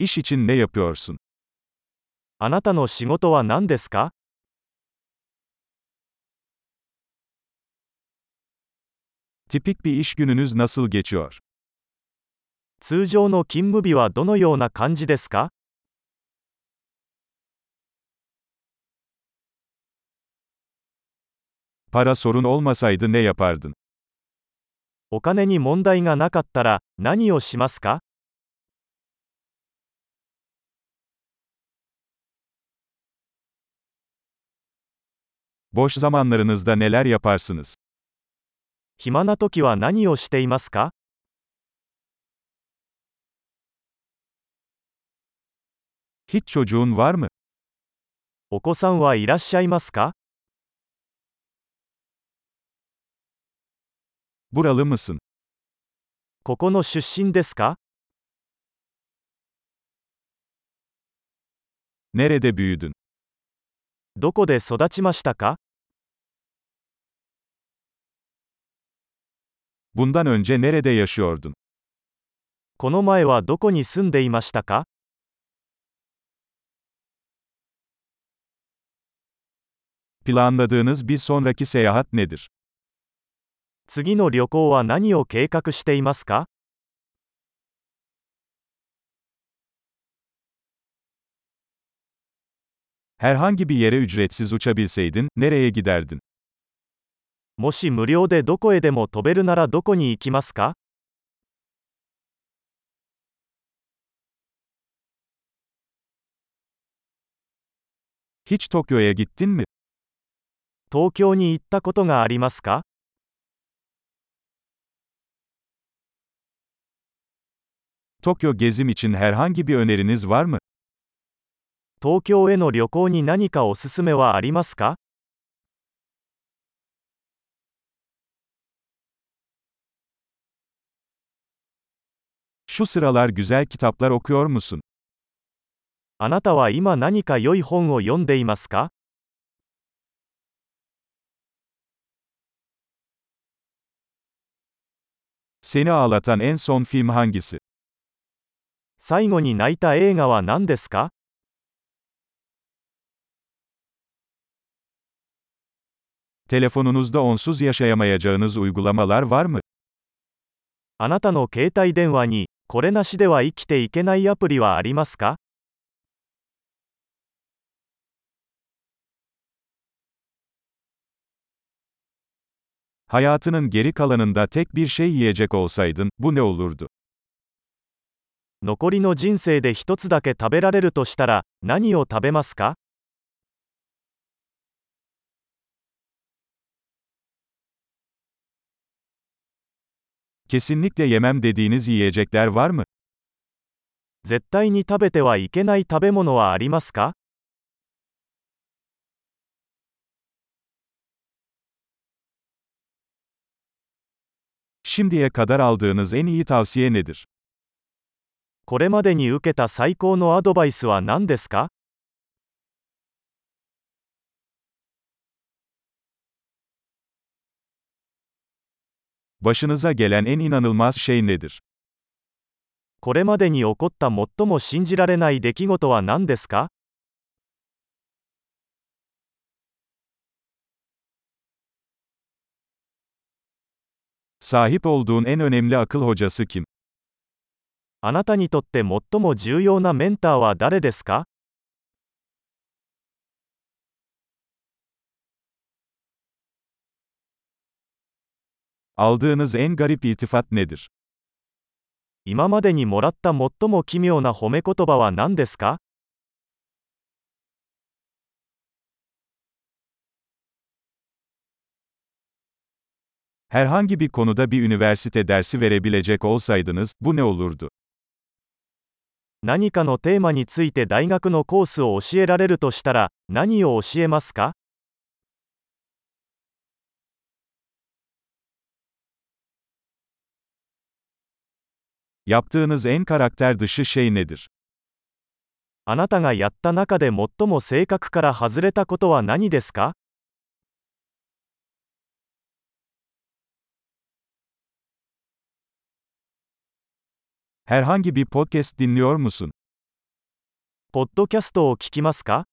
İş için ne yapıyorsun? あなたの仕事は何ですか Tipik bir iş gününüz nasıl geçiyor? 通常の勤務日はどのような感じですか Para sorun olmasaydı ne yapardın? お金に問題がなかったら何をしますか Boş zamanlarınızda neler yaparsınız? 暇な時は何をしていますか Hiç çocuğun var mı? お子さんはいらっしゃいますか Buralı mısın? ここの出身ですか Nerede büyüdün? どこで育ちましたか Bundan önce nerede yaşıyordun? この前はどこに住んでいましたか Planladığınız bir sonraki seyahat nedir? 次の旅行は何を計画していますか Herhangi bir yere ücretsiz uçabilseydin, nereye giderdin? もし無料でどこへでも飛べるならどこに行きますか Hiç Tokyo'ya gittin mi? 東京に行ったことがありますか Tokyo gezim için herhangi bir öneriniz var mı? 東京への旅行に何かおすすめはありますか Şu sıralar güzel kitaplar okuyor musun? あなたは今何か良い本を読んでいますか Seni ağlatan en son film hangisi? 最後に泣いた映画は何ですか Telefonunuzda onsuz yaşayamayacağınız uygulamalar var mı? あなたの携帯電話に、これなしでは生きていけないアプリはありますか Hayatının geri kalanında tek bir şey yiyecek olsaydın, bu ne olurdu? 残りの人生で一つだけ食べられるとしたら、何を食べますか Kesinlikle yemem dediğiniz yiyecekler var mı? 絶対に食べてはいけない食べ物はありますか Şimdiye kadar aldığınız en iyi tavsiye nedir? これまでに受けた最高のアドバイスは何ですか Başınıza gelen en inanılmaz şey nedir? これまでに起こった最も信じられない出来事は何ですか Sahip olduğun en önemli akıl hocası kim? あなたにとって最も重要なメンターは誰ですか Aldığınız en garip iltifat nedir? 今までにもらった最も奇妙な褒め言葉は何ですか Herhangi bir konuda bir üniversite dersi verebilecek olsaydınız, bu ne olurdu? 何かのテーマについて大学のコースを教えられるとしたら、何を教えますか Yaptığınız en karakter dışı şey nedir? あなたがやった中で最も性格から外れたことは何ですか Herhangi bir podcast dinliyor musun? ポッドキャストを聞きますか